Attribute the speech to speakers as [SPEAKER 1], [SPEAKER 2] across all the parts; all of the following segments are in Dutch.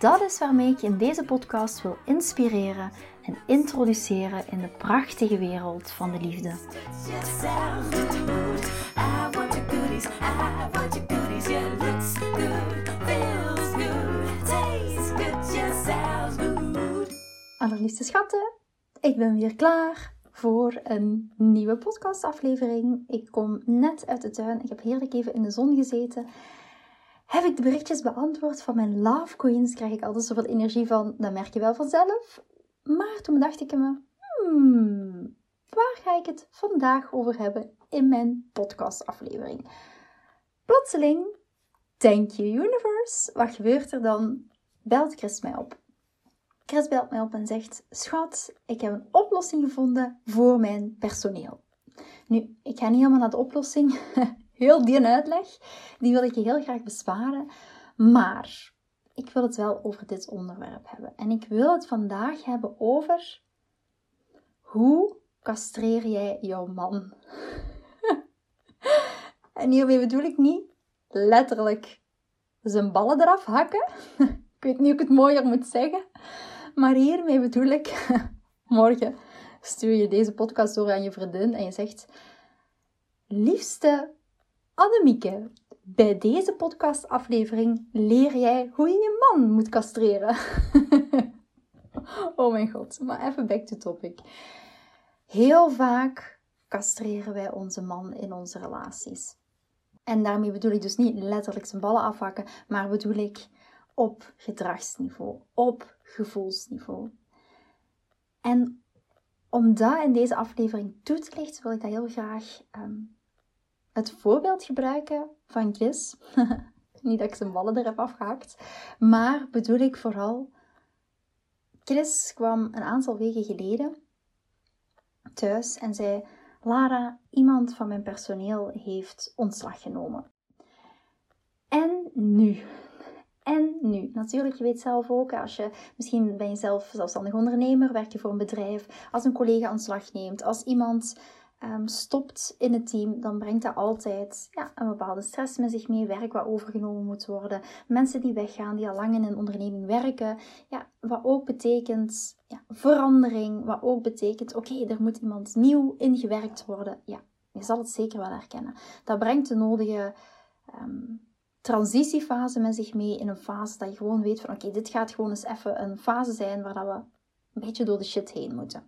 [SPEAKER 1] Dat is waarmee ik je in deze podcast wil inspireren en introduceren in de prachtige wereld van de liefde. Allerliefste schatten, ik ben weer klaar voor een nieuwe podcastaflevering. Ik kom net uit de tuin. Ik heb heerlijk even in de zon gezeten heb ik de berichtjes beantwoord van mijn love queens, krijg ik altijd zoveel energie van, dat merk je wel vanzelf. Maar toen dacht ik me, hmm, waar ga ik het vandaag over hebben in mijn podcastaflevering? Plotseling, thank you universe, wat gebeurt er dan? Belt Chris mij op. Chris belt mij op en zegt, schat, ik heb een oplossing gevonden voor mijn personeel. Nu, ik ga niet helemaal naar de oplossing heel die uitleg, die wil ik je heel graag besparen. Maar ik wil het wel over dit onderwerp hebben. En ik wil het vandaag hebben over hoe castreer jij jouw man? en hiermee bedoel ik niet letterlijk zijn ballen eraf hakken. ik weet niet hoe ik het mooier moet zeggen. Maar hiermee bedoel ik, morgen stuur je deze podcast door aan je vriendin en je zegt: Liefste Annemieke, bij deze podcastaflevering leer jij hoe je je man moet castreren. oh mijn god, maar even back to topic. Heel vaak castreren wij onze man in onze relaties. En daarmee bedoel ik dus niet letterlijk zijn ballen afhakken, maar bedoel ik op gedragsniveau, op gevoelsniveau. En om dat in deze aflevering toe te lichten, wil ik dat heel graag ehm, het voorbeeld gebruiken van Chris. Niet dat ik zijn ballen er heb afgehaakt, maar bedoel ik vooral. Chris kwam een aantal weken geleden thuis en zei: Lara, iemand van mijn personeel heeft ontslag genomen. En nu? En nu? Natuurlijk, je weet zelf ook, als je misschien ben je zelf zelfstandig ondernemer, werk je voor een bedrijf, als een collega ontslag neemt, als iemand um, stopt in het team, dan brengt dat altijd ja, een bepaalde stress met zich mee. Werk wat overgenomen moet worden. Mensen die weggaan, die al lang in een onderneming werken. Ja, wat ook betekent ja, verandering. Wat ook betekent, oké, er moet iemand nieuw ingewerkt worden. Ja, je zal het zeker wel herkennen. Dat brengt de nodige um, transitiefase met zich mee. In een fase dat je gewoon weet van, oké, dit gaat gewoon eens even een fase zijn waar dat we een beetje door de shit heen moeten.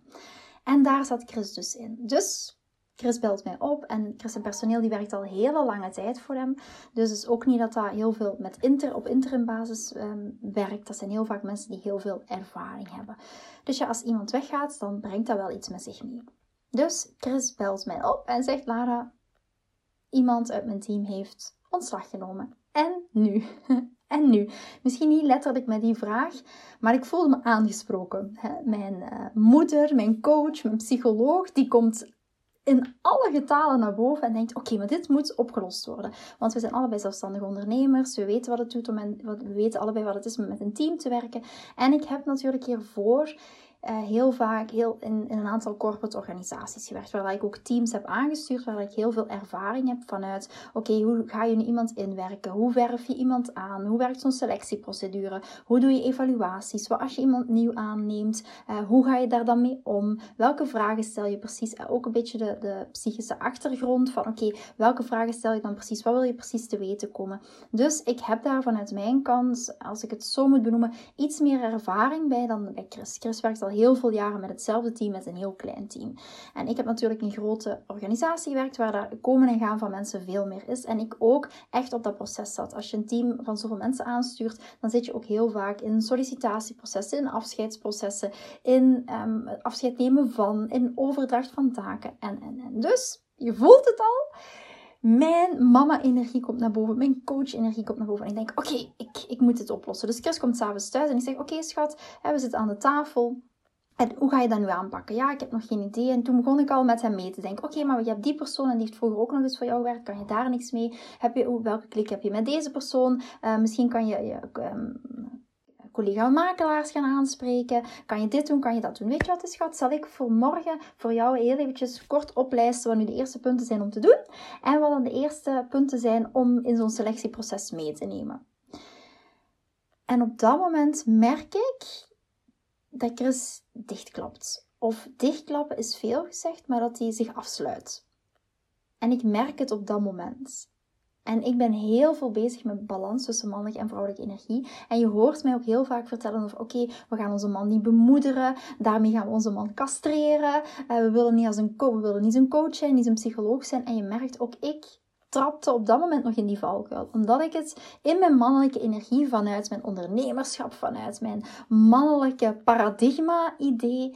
[SPEAKER 1] En daar zat Chris dus in. Dus Chris belt mij op en Chris en personeel die werkt al hele lange tijd voor hem. Dus het is ook niet dat dat heel veel met inter, op interimbasis um, werkt. Dat zijn heel vaak mensen die heel veel ervaring hebben. Dus ja, als iemand weggaat, dan brengt dat wel iets met zich mee. Dus Chris belt mij op en zegt: Lara, iemand uit mijn team heeft ontslag genomen. En nu? en nu? Misschien niet letterlijk met die vraag, maar ik voelde me aangesproken. Mijn uh, moeder, mijn coach, mijn psycholoog, die komt in alle getalen naar boven en denkt: oké, maar dit moet opgelost worden. Want we zijn allebei zelfstandige ondernemers. We weten wat het doet om en, we weten allebei wat het is om met een team te werken. En ik heb natuurlijk hiervoor uh, heel vaak heel in, in, een aantal corporate organisaties gewerkt, waar ik ook teams heb aangestuurd, waar ik heel veel ervaring heb vanuit, oké, hoe ga je nu iemand inwerken? Hoe werf je iemand aan? Hoe werkt zo'n selectieprocedure? Hoe doe je evaluaties? Wat als je iemand nieuw aanneemt? Uh, hoe ga je daar dan mee om? Welke vragen stel je precies? Ook een beetje de, de psychische achtergrond van, oké, welke vragen stel je dan precies? Wat wil je precies te weten komen? Dus ik heb daar vanuit mijn kant, als ik het zo moet benoemen, iets meer ervaring bij dan bij Chris. Chris werkt al heel veel jaren met hetzelfde team, met een heel klein team. En ik heb natuurlijk een grote organisatie gewerkt waar daar komen en gaan van mensen veel meer is. En ik ook echt op dat proces zat. Als je een team van zoveel mensen aanstuurt, dan zit je ook heel vaak in sollicitatieprocessen, in afscheidsprocessen, in um, afscheid nemen van, in overdracht van taken. En, en, en. Dus je voelt het al. Mijn mama-energie komt naar boven, mijn coach-energie komt naar boven. En ik denk, oké, ik, ik moet het oplossen. Dus Chris komt s'avonds thuis en ik zeg, oké schat, we zitten aan de tafel. En hoe ga je dat nu aanpakken? Ja, ik heb nog geen idee. En toen begon ik al met hem mee te denken. Oké, maar je hebt die persoon en die heeft vroeger ook nog eens voor jou gewerkt. Kan je daar niks mee? Heb je, welke klik heb je met deze persoon? Uh, misschien kan je, je um, collega-makelaars gaan aanspreken. Kan je dit doen? Kan je dat doen? Weet je wat, schat? Zal ik voor morgen voor jou heel eventjes kort oplijsten wat nu de eerste punten zijn om te doen. En wat dan de eerste punten zijn om in zo'n selectieproces mee te nemen. En op dat moment merk ik dat Chris dichtklapt. Of dichtklappen is veel gezegd, maar dat hij zich afsluit. En ik merk het op dat moment. En ik ben heel veel bezig met balans tussen mannelijke en vrouwelijke energie. En je hoort mij ook heel vaak vertellen over, oké, we gaan onze man niet bemoederen. Daarmee gaan we onze man castreren. Uh, we, willen niet als een we willen niet zijn coach zijn, niet zijn psycholoog zijn. En je merkt, ook ik trapte op dat moment nog in die valkuil. Omdat ik het in mijn mannelijke energie, vanuit mijn ondernemerschap, vanuit mijn mannelijke paradigma-idee,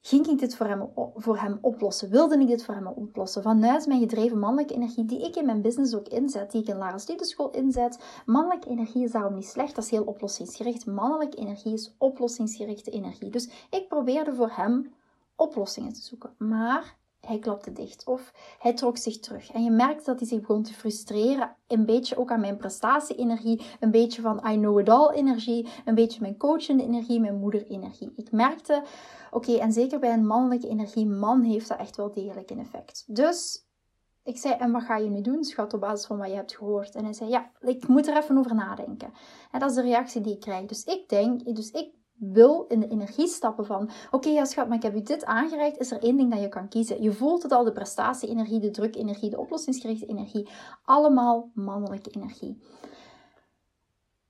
[SPEAKER 1] ging ik dit voor hem, voor hem oplossen? Wilde ik dit voor hem oplossen? Vanuit mijn gedreven mannelijke energie, die ik in mijn business ook inzet, die ik in Lara Studenteschool inzet. Mannelijke energie is daarom niet slecht, dat is heel oplossingsgericht. Mannelijke energie is oplossingsgerichte energie. Dus ik probeerde voor hem oplossingen te zoeken. Maar hij klapte dicht of hij trok zich terug. En je merkte dat hij zich begon te frustreren. Een beetje ook aan mijn prestatie-energie, een beetje van I know it all energie, een beetje mijn coachende energie, mijn moeder-energie. Ik merkte, oké, en zeker bij een mannelijke energie, man heeft dat echt wel degelijk een effect. Dus ik zei, en wat ga je nu doen, schat, op basis van wat je hebt gehoord? En hij zei, ja, ik moet er even over nadenken. En dat is de reactie die ik krijg. Dus ik denk, dus ik wil in de energie stappen van, oké ja schat, maar ik heb u dit aangereikt, is er één ding dat je kan kiezen. Je voelt het al, de prestatie-energie, de druk-energie, de oplossingsgerichte energie, allemaal mannelijke energie.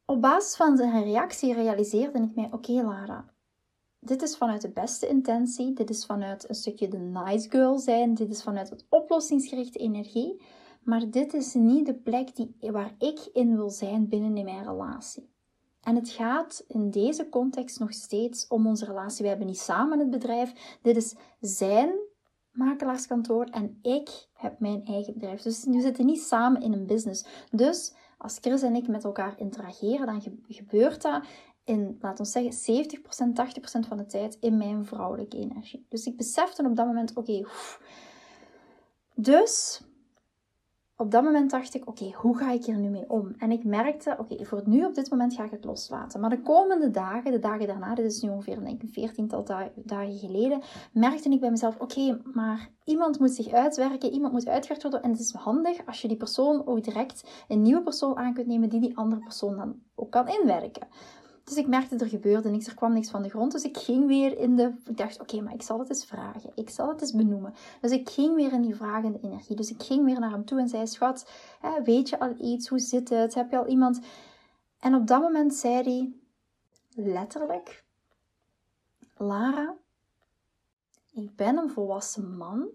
[SPEAKER 1] Op basis van zijn reactie realiseerde ik mij, oké Lara, dit is vanuit de beste intentie, dit is vanuit een stukje de nice girl zijn, dit is vanuit het oplossingsgerichte energie, maar dit is niet de plek die, waar ik in wil zijn binnen in mijn relatie. En het gaat in deze context nog steeds om onze relatie. We hebben niet samen het bedrijf. Dit is zijn makelaarskantoor en ik heb mijn eigen bedrijf. Dus we zitten niet samen in een business. Dus als Chris en ik met elkaar interageren, dan gebeurt dat in, laten we zeggen, 70%, 80% van de tijd in mijn vrouwelijke energie. Dus ik besefte op dat moment, oké, dus op dat moment dacht ik, oké, hoe ga ik hier nu mee om? En ik merkte, oké, voor nu op dit moment ga ik het loslaten. Maar de komende dagen, de dagen daarna, dit is nu ongeveer denk ik, een veertiental dagen geleden, merkte ik bij mezelf, oké, maar iemand moet zich uitwerken, iemand moet uitgewerkt worden. En het is handig als je die persoon ook direct een nieuwe persoon aan kunt nemen die die andere persoon dan ook kan inwerken. Dus ik merkte er gebeurde niks, er kwam niks van de grond. Dus ik ging weer in de. Ik dacht, oké, maar ik zal het eens vragen. Ik zal het eens benoemen. Dus ik ging weer in die vragende energie. Dus ik ging weer naar hem toe en zei: Schat, weet je al iets? Hoe zit het? Heb je al iemand? En op dat moment zei hij letterlijk: Lara, ik ben een volwassen man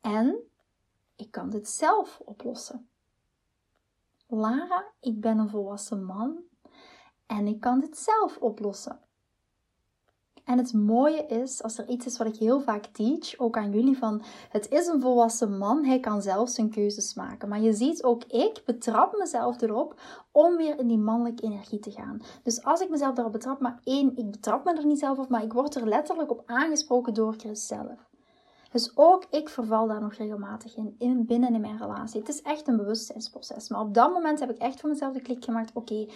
[SPEAKER 1] en ik kan dit zelf oplossen. Lara, ik ben een volwassen man en ik kan dit zelf oplossen. En het mooie is, als er iets is wat ik heel vaak teach, ook aan jullie, van het is een volwassen man, hij kan zelf zijn keuzes maken. Maar je ziet ook, ik betrap mezelf erop om weer in die mannelijke energie te gaan. Dus als ik mezelf erop betrap, maar één, ik betrap me er niet zelf op, maar ik word er letterlijk op aangesproken door Chris zelf. Dus ook ik verval daar nog regelmatig in binnen in mijn relatie. Het is echt een bewustzijnsproces. Maar op dat moment heb ik echt voor mezelf de klik gemaakt, oké,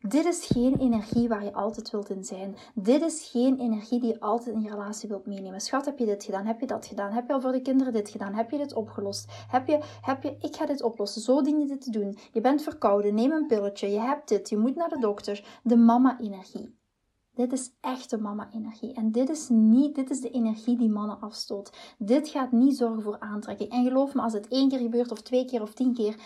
[SPEAKER 1] dit is geen energie waar je altijd wilt in zijn. Dit is geen energie die je altijd in je relatie wilt meenemen. Schat, heb je dit gedaan? Heb je dat gedaan? Heb je al voor de kinderen dit gedaan? Heb je dit opgelost? Heb je, heb je, ik ga dit oplossen. Zo dien je dit te doen. Je bent verkouden. Neem een pilletje. Je hebt dit. Je moet naar de dokter. De mama-energie. Dit is echte mama-energie. En dit is niet, dit is de energie die mannen afstoot. Dit gaat niet zorgen voor aantrekking. En geloof me, als het één keer gebeurt, of twee keer, of tien keer,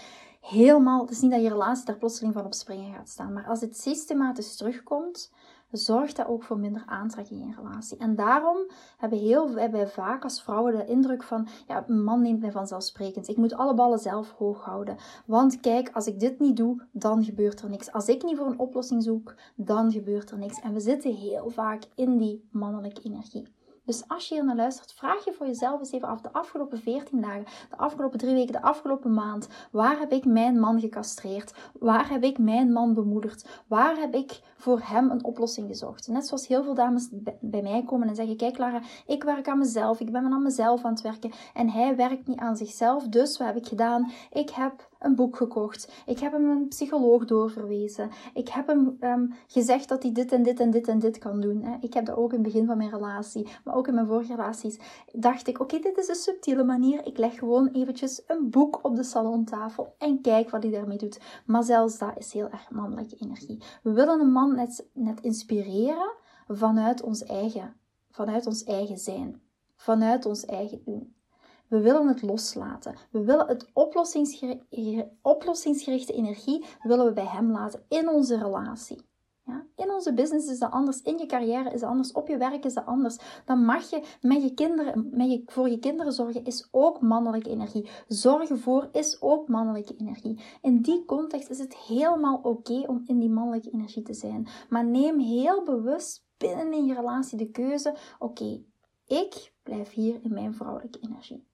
[SPEAKER 1] helemaal, het is niet dat je relatie daar plotseling van op springen gaat staan, maar als het systematisch terugkomt, zorgt dat ook voor minder aantrekking in relatie. En daarom hebben, heel, wij vaak als vrouwen de indruk van, ja, een man neemt mij vanzelfsprekend. Ik moet alle ballen zelf hoog houden. Want kijk, als ik dit niet doe, dan gebeurt er niks. Als ik niet voor een oplossing zoek, dan gebeurt er niks. En we zitten heel vaak in die mannelijke energie. Dus als je hier naar luistert, vraag je voor jezelf eens even af de afgelopen 14 dagen, de afgelopen drie weken, de afgelopen maand. Waar heb ik mijn man gecastreerd? Waar heb ik mijn man bemoedigd? Waar heb ik voor hem een oplossing gezocht? Net zoals heel veel dames bij mij komen en zeggen: Kijk, Lara, ik werk aan mezelf. Ik ben aan mezelf aan het werken. En hij werkt niet aan zichzelf. Dus wat heb ik gedaan? Ik heb een boek gekocht. Ik heb hem een psycholoog doorverwezen. Ik heb hem ehm, gezegd dat hij dit en dit en dit en dit kan doen. Hè. Ik heb dat ook in het begin van mijn relatie, maar ook in mijn vorige relaties. Dacht ik, oké, dit is een subtiele manier. Ik leg gewoon eventjes een boek op de salontafel en kijk wat hij daarmee doet. Maar zelfs dat is heel erg mannelijke energie. We willen een man net, net inspireren vanuit ons eigen, vanuit ons eigen zijn. Vanuit ons eigen doen. We willen het loslaten. We willen het oplossingsgerichte energie willen we bij hem laten in onze relatie. Ja? In onze business is dat anders, in je carrière is dat anders, op je werk is dat anders. Dan mag je met je kinderen, met je, voor je kinderen zorgen is ook mannelijke energie. Zorgen voor is ook mannelijke energie. In die context is het helemaal oké om in die mannelijke energie te zijn. Maar neem heel bewust binnen in je relatie de keuze: oké, ik blijf hier in mijn vrouwelijke energie.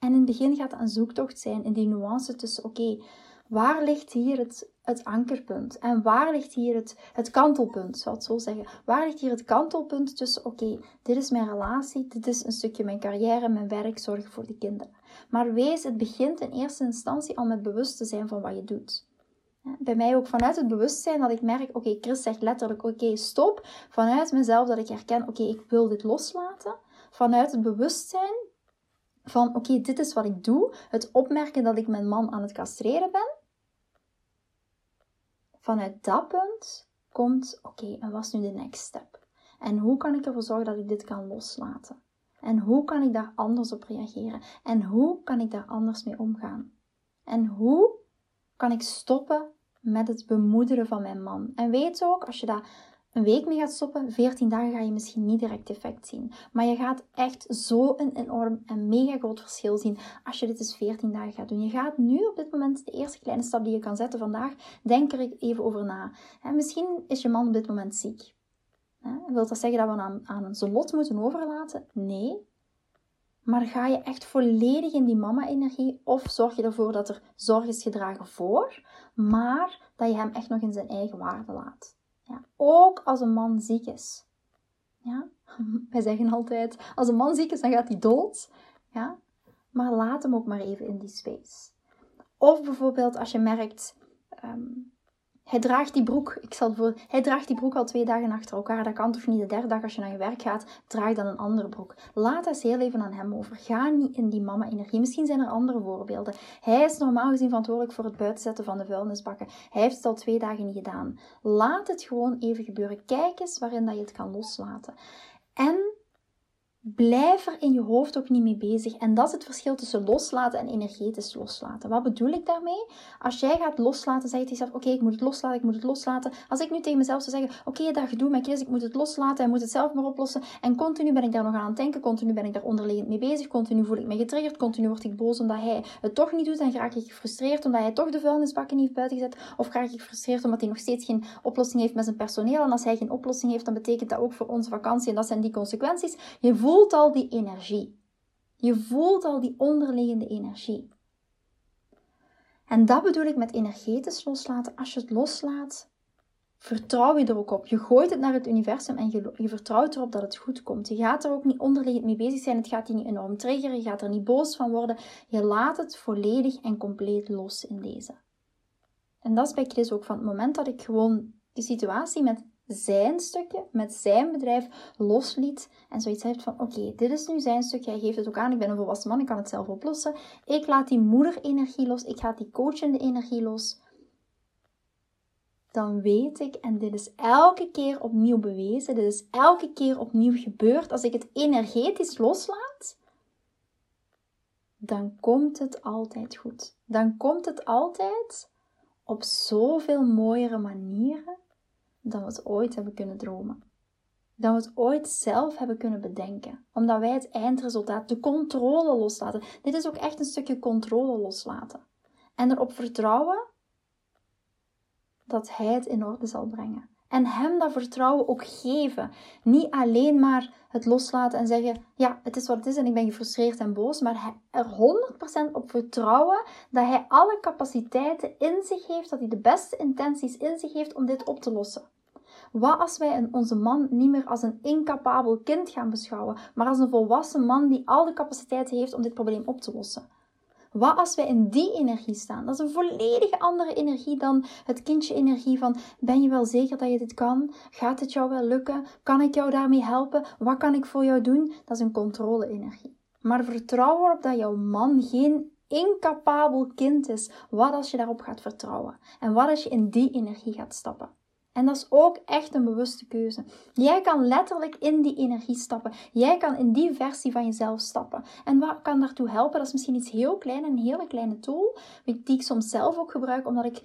[SPEAKER 1] En in het begin gaat het een zoektocht zijn in die nuance tussen, oké, waar ligt hier het, het ankerpunt? En waar ligt hier het, het kantelpunt, zou het zo zeggen? Waar ligt hier het kantelpunt tussen, oké, dit is mijn relatie, dit is een stukje mijn carrière, mijn werk, zorgen voor de kinderen. Maar wees, het begint in eerste instantie al met bewust te zijn van wat je doet. Bij mij ook vanuit het bewustzijn dat ik merk, oké, Chris zegt letterlijk, oké, stop. Vanuit mezelf dat ik herken, oké, ik wil dit loslaten. Vanuit het bewustzijn van oké, dit is wat ik doe. Het opmerken dat ik mijn man aan het castreren ben. Vanuit dat punt komt oké, en wat is nu de next step? En hoe kan ik ervoor zorgen dat ik dit kan loslaten? En hoe kan ik daar anders op reageren? En hoe kan ik daar anders mee omgaan? En hoe kan ik stoppen met het bemoederen van mijn man? En weet ook, als je dat een week mee gaat stoppen, 14 dagen ga je misschien niet direct effect zien. Maar je gaat echt zo een enorm en mega groot verschil zien als je dit eens 14 dagen gaat doen. Je gaat nu op dit moment de eerste kleine stap die je kan zetten vandaag, denk er even over na. misschien is je man op dit moment ziek. Wilt dat zeggen dat we hem aan, aan zijn lot moeten overlaten? Nee. Maar ga je echt volledig in die mama-energie of zorg je ervoor dat er zorg is gedragen voor, maar dat je hem echt nog in zijn eigen waarde laat? Ook als een man ziek is. Ja? Wij zeggen altijd, als een man ziek is, dan gaat hij dood. Ja? Maar laat hem ook maar even in die space. Of bijvoorbeeld als je merkt, ehm, hij draagt die broek, ik zal voor, hij draagt die broek al twee dagen achter elkaar. Dat kan toch niet de derde dag als je naar je werk gaat, draag dan een andere broek. Laat eens heel even aan hem over. Ga niet in die mama-energie. Misschien zijn er andere voorbeelden. Hij is normaal gezien verantwoordelijk voor het buitenzetten van de vuilnisbakken. Hij heeft het al twee dagen niet gedaan. Laat het gewoon even gebeuren. Kijk eens waarin dat je het kan loslaten. En Blijf er in je hoofd ook niet mee bezig. En dat is het verschil tussen loslaten en energetisch loslaten. Wat bedoel ik daarmee? Als jij gaat loslaten, zeg je tegen jezelf: Oké, ik moet het loslaten, ik moet het loslaten. Als ik nu tegen mezelf zou zeggen: Oké, okay, dat gedoe met Chris, ik moet het loslaten, hij moet het zelf maar oplossen. En continu ben ik daar nog aan het denken, continu ben ik daar onderliggend mee bezig, continu voel ik me getriggerd, continu word ik boos omdat hij het toch niet doet. En raak ik gefrustreerd omdat hij toch de vuilnisbakken niet heeft buitengezet. Of raak ik gefrustreerd omdat hij nog steeds geen oplossing heeft met zijn personeel. En als hij geen oplossing heeft, dan betekent dat ook voor onze vakantie. En dat zijn die consequenties. Je voelt voelt al die energie. Je voelt al die onderliggende energie. En dat bedoel ik met energetisch loslaten. Als je het loslaat, vertrouw je er ook op. Je gooit het naar het universum en je, vertrouwt erop dat het goed komt. Je gaat er ook niet onderliggend mee bezig zijn. Het gaat je niet enorm triggeren. Je gaat er niet boos van worden. Je laat het volledig en compleet los in deze. En dat is bij Chris ook van het moment dat ik gewoon die situatie met zijn stukje met zijn bedrijf losliet en zoiets heeft van oké, dit is nu zijn stukje, hij geeft het ook aan, ik ben een volwassen man, ik kan het zelf oplossen. Ik laat die moederenergie los, ik laat die coachende energie los. Dan weet ik, en dit is elke keer opnieuw bewezen, dit is elke keer opnieuw gebeurd, als ik het energetisch loslaat, dan komt het altijd goed. Dan komt het altijd op zoveel mooiere manieren dan we het ooit hebben kunnen dromen. Dan we het ooit zelf hebben kunnen bedenken. Omdat wij het eindresultaat, de controle loslaten. Dit is ook echt een stukje controle loslaten. En erop vertrouwen dat Hij het in orde zal brengen. En hem dat vertrouwen ook geven. Niet alleen maar het loslaten en zeggen: Ja, het is wat het is en ik ben gefrustreerd en boos. Maar er 100% op vertrouwen dat hij alle capaciteiten in zich heeft, dat hij de beste intenties in zich heeft om dit op te lossen. Wat als wij onze man niet meer als een incapabel kind gaan beschouwen, maar als een volwassen man die al de capaciteiten heeft om dit probleem op te lossen? Wat als wij in die energie staan? Dat is een volledig andere energie dan het kindje energie van ben je wel zeker dat je dit kan? Gaat het jou wel lukken? Kan ik jou daarmee helpen? Wat kan ik voor jou doen? Dat is een controle energie. Maar vertrouw erop dat jouw man geen incapabel kind is. Wat als je daarop gaat vertrouwen? En wat als je in die energie gaat stappen? En dat is ook echt een bewuste keuze. Jij kan letterlijk in die energie stappen. Jij kan in die versie van jezelf stappen. En wat kan daartoe helpen? Dat is misschien iets heel klein, een hele kleine tool, die ik soms zelf ook gebruik, omdat ik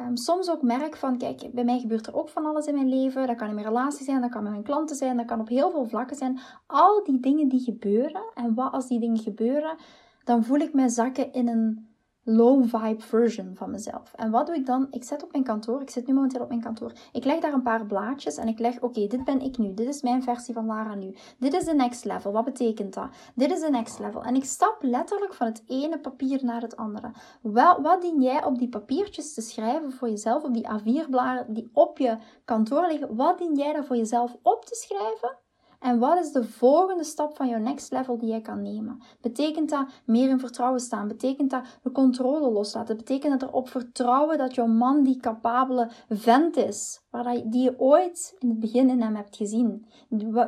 [SPEAKER 1] um, soms ook merk van, kijk, bij mij gebeurt er ook van alles in mijn leven. Dat kan in mijn relatie zijn, dat kan met mijn klanten zijn, dat kan op heel veel vlakken zijn. Al die dingen die gebeuren, en wat als die dingen gebeuren, dan voel ik mij zakken in een low vibe version van mezelf. En wat doe ik dan? Ik zet op mijn kantoor, ik zit nu momenteel op mijn kantoor. Ik leg daar een paar blaadjes en ik leg, oké, dit ben ik nu. Dit is mijn versie van Lara nu. Dit is de next level. Wat betekent dat? Dit is de next level. En ik stap letterlijk van het ene papier naar het andere. Wel, wat dien jij op die papiertjes te schrijven voor jezelf, op die A4-bladen die op je kantoor liggen? Wat dien jij daar voor jezelf op te schrijven? En wat is de volgende stap van jouw next level die jij kan nemen? Betekent dat meer in vertrouwen staan? Betekent dat de controle loslaten? Betekent dat erop vertrouwen dat jouw man die capabele vent is, waar die je ooit in het begin in hem hebt gezien,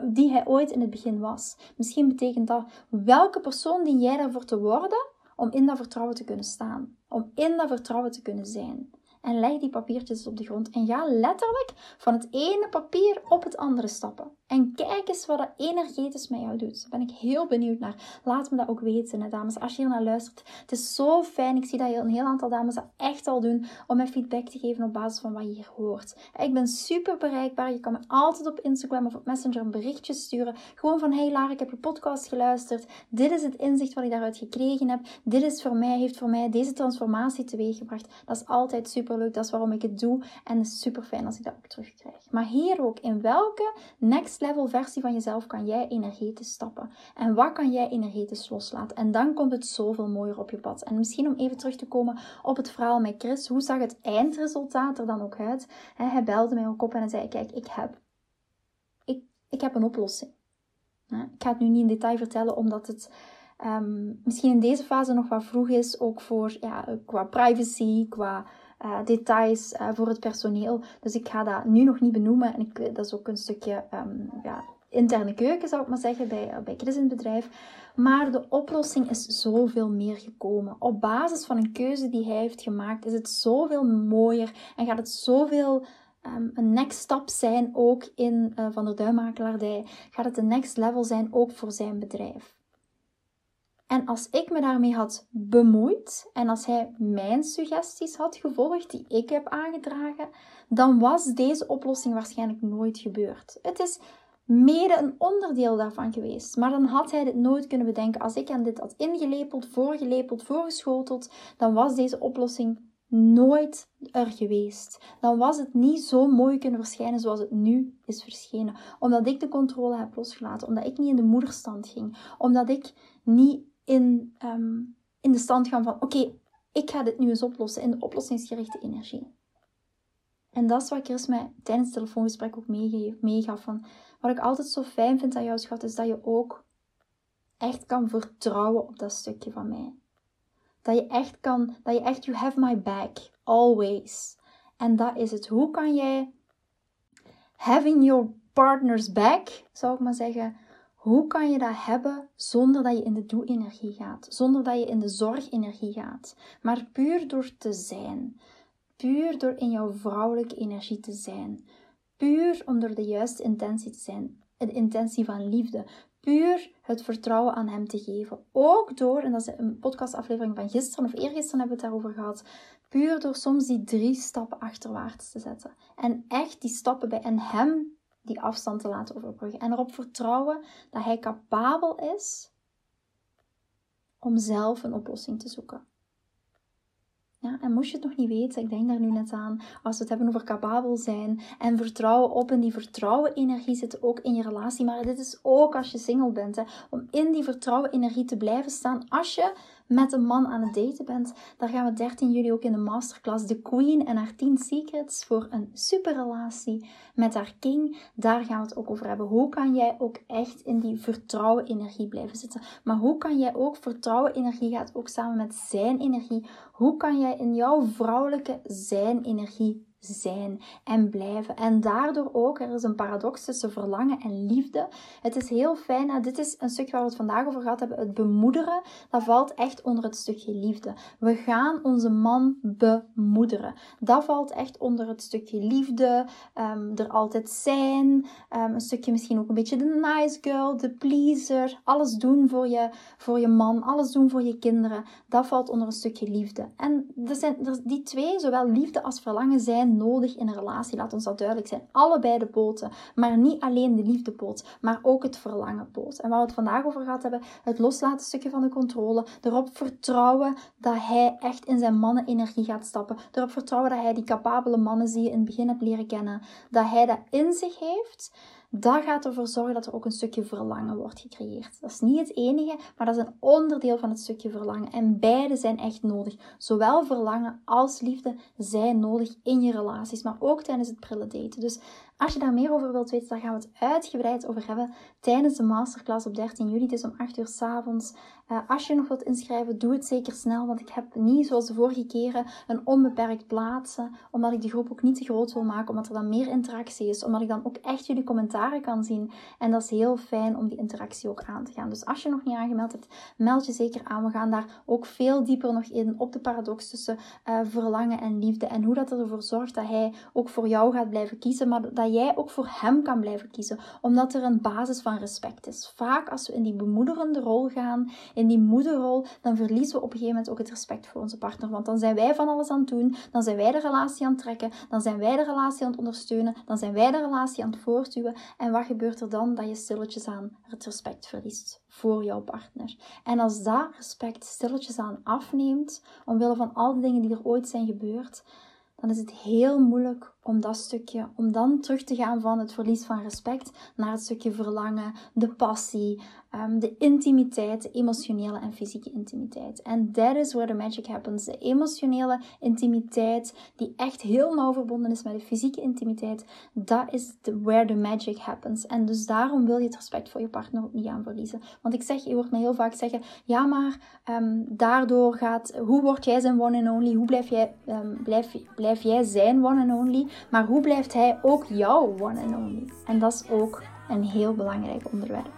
[SPEAKER 1] die hij ooit in het begin was? Misschien betekent dat welke persoon die jij daarvoor te worden om in dat vertrouwen te kunnen staan, om in dat vertrouwen te kunnen zijn en leg die papiertjes op de grond en ga letterlijk van het ene papier op het andere stappen. En kijk eens wat dat energetisch met jou doet. Daar ben ik heel benieuwd naar. Laat me dat ook weten, dames. Als je hier naar luistert. Het is zo fijn. Ik zie dat een heel aantal dames dat echt al doen. Om mij feedback te geven op basis van wat je hier hoort. Ik ben super bereikbaar. Je kan me altijd op Instagram of op Messenger een berichtje sturen. Gewoon van, hey Lara, ik heb je podcast geluisterd. Dit is het inzicht wat ik daaruit gekregen heb. Dit is voor mij, heeft voor mij deze transformatie teweeggebracht. Dat is altijd super leuk. Dat is waarom ik het doe. En het is super fijn als ik dat ook terugkrijg. Maar hier ook, in welke next level versie van jezelf kan jij energetisch stappen? En wat kan jij energetisch loslaten? En dan komt het zoveel mooier op je pad. En misschien om even terug te komen op het verhaal met Chris. Hoe zag het eindresultaat er dan ook uit? Hij belde mij ook op en zei, kijk, ik heb, ik, ik heb een oplossing. Ik ga het nu niet in detail vertellen, omdat het ehm, misschien in deze fase nog wat vroeg is, ook voor ja, qua privacy, qua uh, details uh, voor het personeel. Dus ik ga dat nu nog niet benoemen. En ik, dat is ook een stukje um, ja, interne keuken, zou ik maar zeggen, bij, bij Chris in het bedrijf. Maar de oplossing is zoveel meer gekomen. Op basis van een keuze die hij heeft gemaakt, is het zoveel mooier en gaat het zoveel um, een next stap zijn ook in Van der Duimakelaardij. Gaat het een next level zijn ook voor zijn bedrijf. En als ik me daarmee had bemoeid en als hij mijn suggesties had gevolgd die ik heb aangedragen, dan was deze oplossing waarschijnlijk nooit gebeurd. Het is mede een onderdeel daarvan geweest. Maar dan had hij dit nooit kunnen bedenken. Als ik aan dit had ingelepeld, voorgelepeld, voorgeschoteld, dan was deze oplossing nooit er geweest. Dan was het niet zo mooi kunnen verschijnen zoals het nu is verschenen. Omdat ik de controle heb losgelaten, omdat ik niet in de moederstand ging, omdat ik niet in, ehm, in de stand gaan van: oké, ik ga dit nu eens oplossen in de oplossingsgerichte energie. En dat is wat Chris mij tijdens het telefoongesprek ook meegaf. Van, wat ik altijd zo fijn vind aan jouw schat, is dat je ook echt kan vertrouwen op dat stukje van mij. Dat je echt kan, dat je echt, you have my back, always. En dat is het. Hoe kan jij having your partner's back, zou ik maar zeggen, hoe kan je dat hebben zonder dat je in de doe-energie gaat, zonder dat je in de zorgenergie gaat, maar puur door te zijn, puur door in jouw vrouwelijke energie te zijn, puur om door de juiste intentie te zijn, de intentie van liefde, puur het vertrouwen aan hem te geven. Ook door, en dat is een podcastaflevering van gisteren of eergisteren hebben we het daarover gehad, puur door soms die drie stappen achterwaarts te zetten. En echt die stappen bij en hem die afstand te laten overbruggen. En erop vertrouwen dat hij capabel is om zelf een oplossing te zoeken. Ja, en moest je het nog niet weten, ik denk daar nu net aan, als we het hebben over capabel zijn en vertrouwen op, en die vertrouwen energie zit ook in je relatie, maar dit is ook als je single bent, hè, om in die vertrouwen energie te blijven staan als je met een man aan het daten bent. Daar gaan we 13 juli ook in de masterclass The Queen en haar 10 secrets voor een superrelatie met haar king. Daar gaan we het ook over hebben. Hoe kan jij ook echt in die vertrouwen energie blijven zitten? Maar hoe kan jij ook vertrouwen energie gaat ook samen met zijn energie. Hoe kan jij in jouw vrouwelijke zijn energie zijn en blijven. En daardoor ook, er is een paradox tussen verlangen en liefde. Het is heel fijn, dit is een stuk waar we het vandaag over gehad hebben, het bemoederen, dat valt echt onder het stukje liefde. We gaan onze man bemoederen. Dat valt echt onder het stukje liefde, um, er altijd zijn, um, een stukje misschien ook een beetje de nice girl, de pleaser, alles doen voor je, voor je man, alles doen voor je kinderen. Dat valt onder een stukje liefde. En er zijn, die twee, zowel liefde als verlangen, zijn nodig in een relatie. Laat ons dat duidelijk zijn. Allebei de poten. Maar niet alleen de liefdepoot, maar ook het verlangenpoot. En waar we het vandaag over gehad hebben, het loslaten stukje van de controle. Erop vertrouwen dat hij echt in zijn mannenenergie gaat stappen. Erop vertrouwen dat hij die capabele mannen die je in het begin hebt leren kennen, dat hij dat in zich heeft dat gaat ervoor zorgen dat er ook een stukje verlangen wordt gecreëerd. Dat is niet het enige, maar dat is een onderdeel van het stukje verlangen. En beide zijn echt nodig. Zowel verlangen als liefde zijn nodig in je relaties, maar ook tijdens het prille daten. Dus als je daar meer over wilt weten, daar gaan we het uitgebreid over hebben tijdens de masterclass op 13 juli. Is om 8 uur s avonds. Uh, als je nog wilt inschrijven, doe het zeker snel, want ik heb niet zoals de vorige keren een onbeperkt plaatsen, omdat ik de groep ook niet te groot wil maken, omdat er dan meer interactie is, omdat ik dan ook echt jullie commentaren kan zien. En dat is heel fijn om die interactie ook aan te gaan. Dus als je nog niet aangemeld hebt, meld je zeker aan. We gaan daar ook veel dieper nog in op de paradox tussen uh, verlangen en liefde en hoe dat ervoor zorgt dat hij ook voor jou gaat blijven kiezen, maar dat jij ook voor hem kan blijven kiezen, omdat er een basis van respect is. Vaak als we in die bemoederende rol gaan, in die moederrol, dan verliezen we op een gegeven moment ook het respect voor onze partner. Want dan zijn wij van alles aan het doen, dan zijn wij de relatie aan het trekken, dan zijn wij de relatie aan het ondersteunen, dan zijn wij de relatie aan het voortduwen. En wat gebeurt er dan? Dat je stilletjes aan het respect verliest voor jouw partner. En als dat respect stilletjes aan afneemt, omwille van al die dingen die er ooit zijn gebeurd, dan is het heel moeilijk om dat stukje, om dan terug te gaan van het verlies van respect naar het stukje verlangen, de passie, um, de intimiteit, de emotionele en fysieke intimiteit. En that is where the magic happens. De emotionele intimiteit, die echt heel nauw verbonden is met de fysieke intimiteit, dat is the, where the magic happens. En dus daarom wil je het respect voor je partner ook niet gaan verliezen. Want ik zeg, je hoort me heel vaak zeggen, ja maar um, daardoor gaat, hoe word jij zijn one and only? Hoe blijf jij, um, blijf, blijf jij zijn one and only? Maar hoe blijft hij ook jouw one and only? En dat is ook een heel belangrijk onderwerp.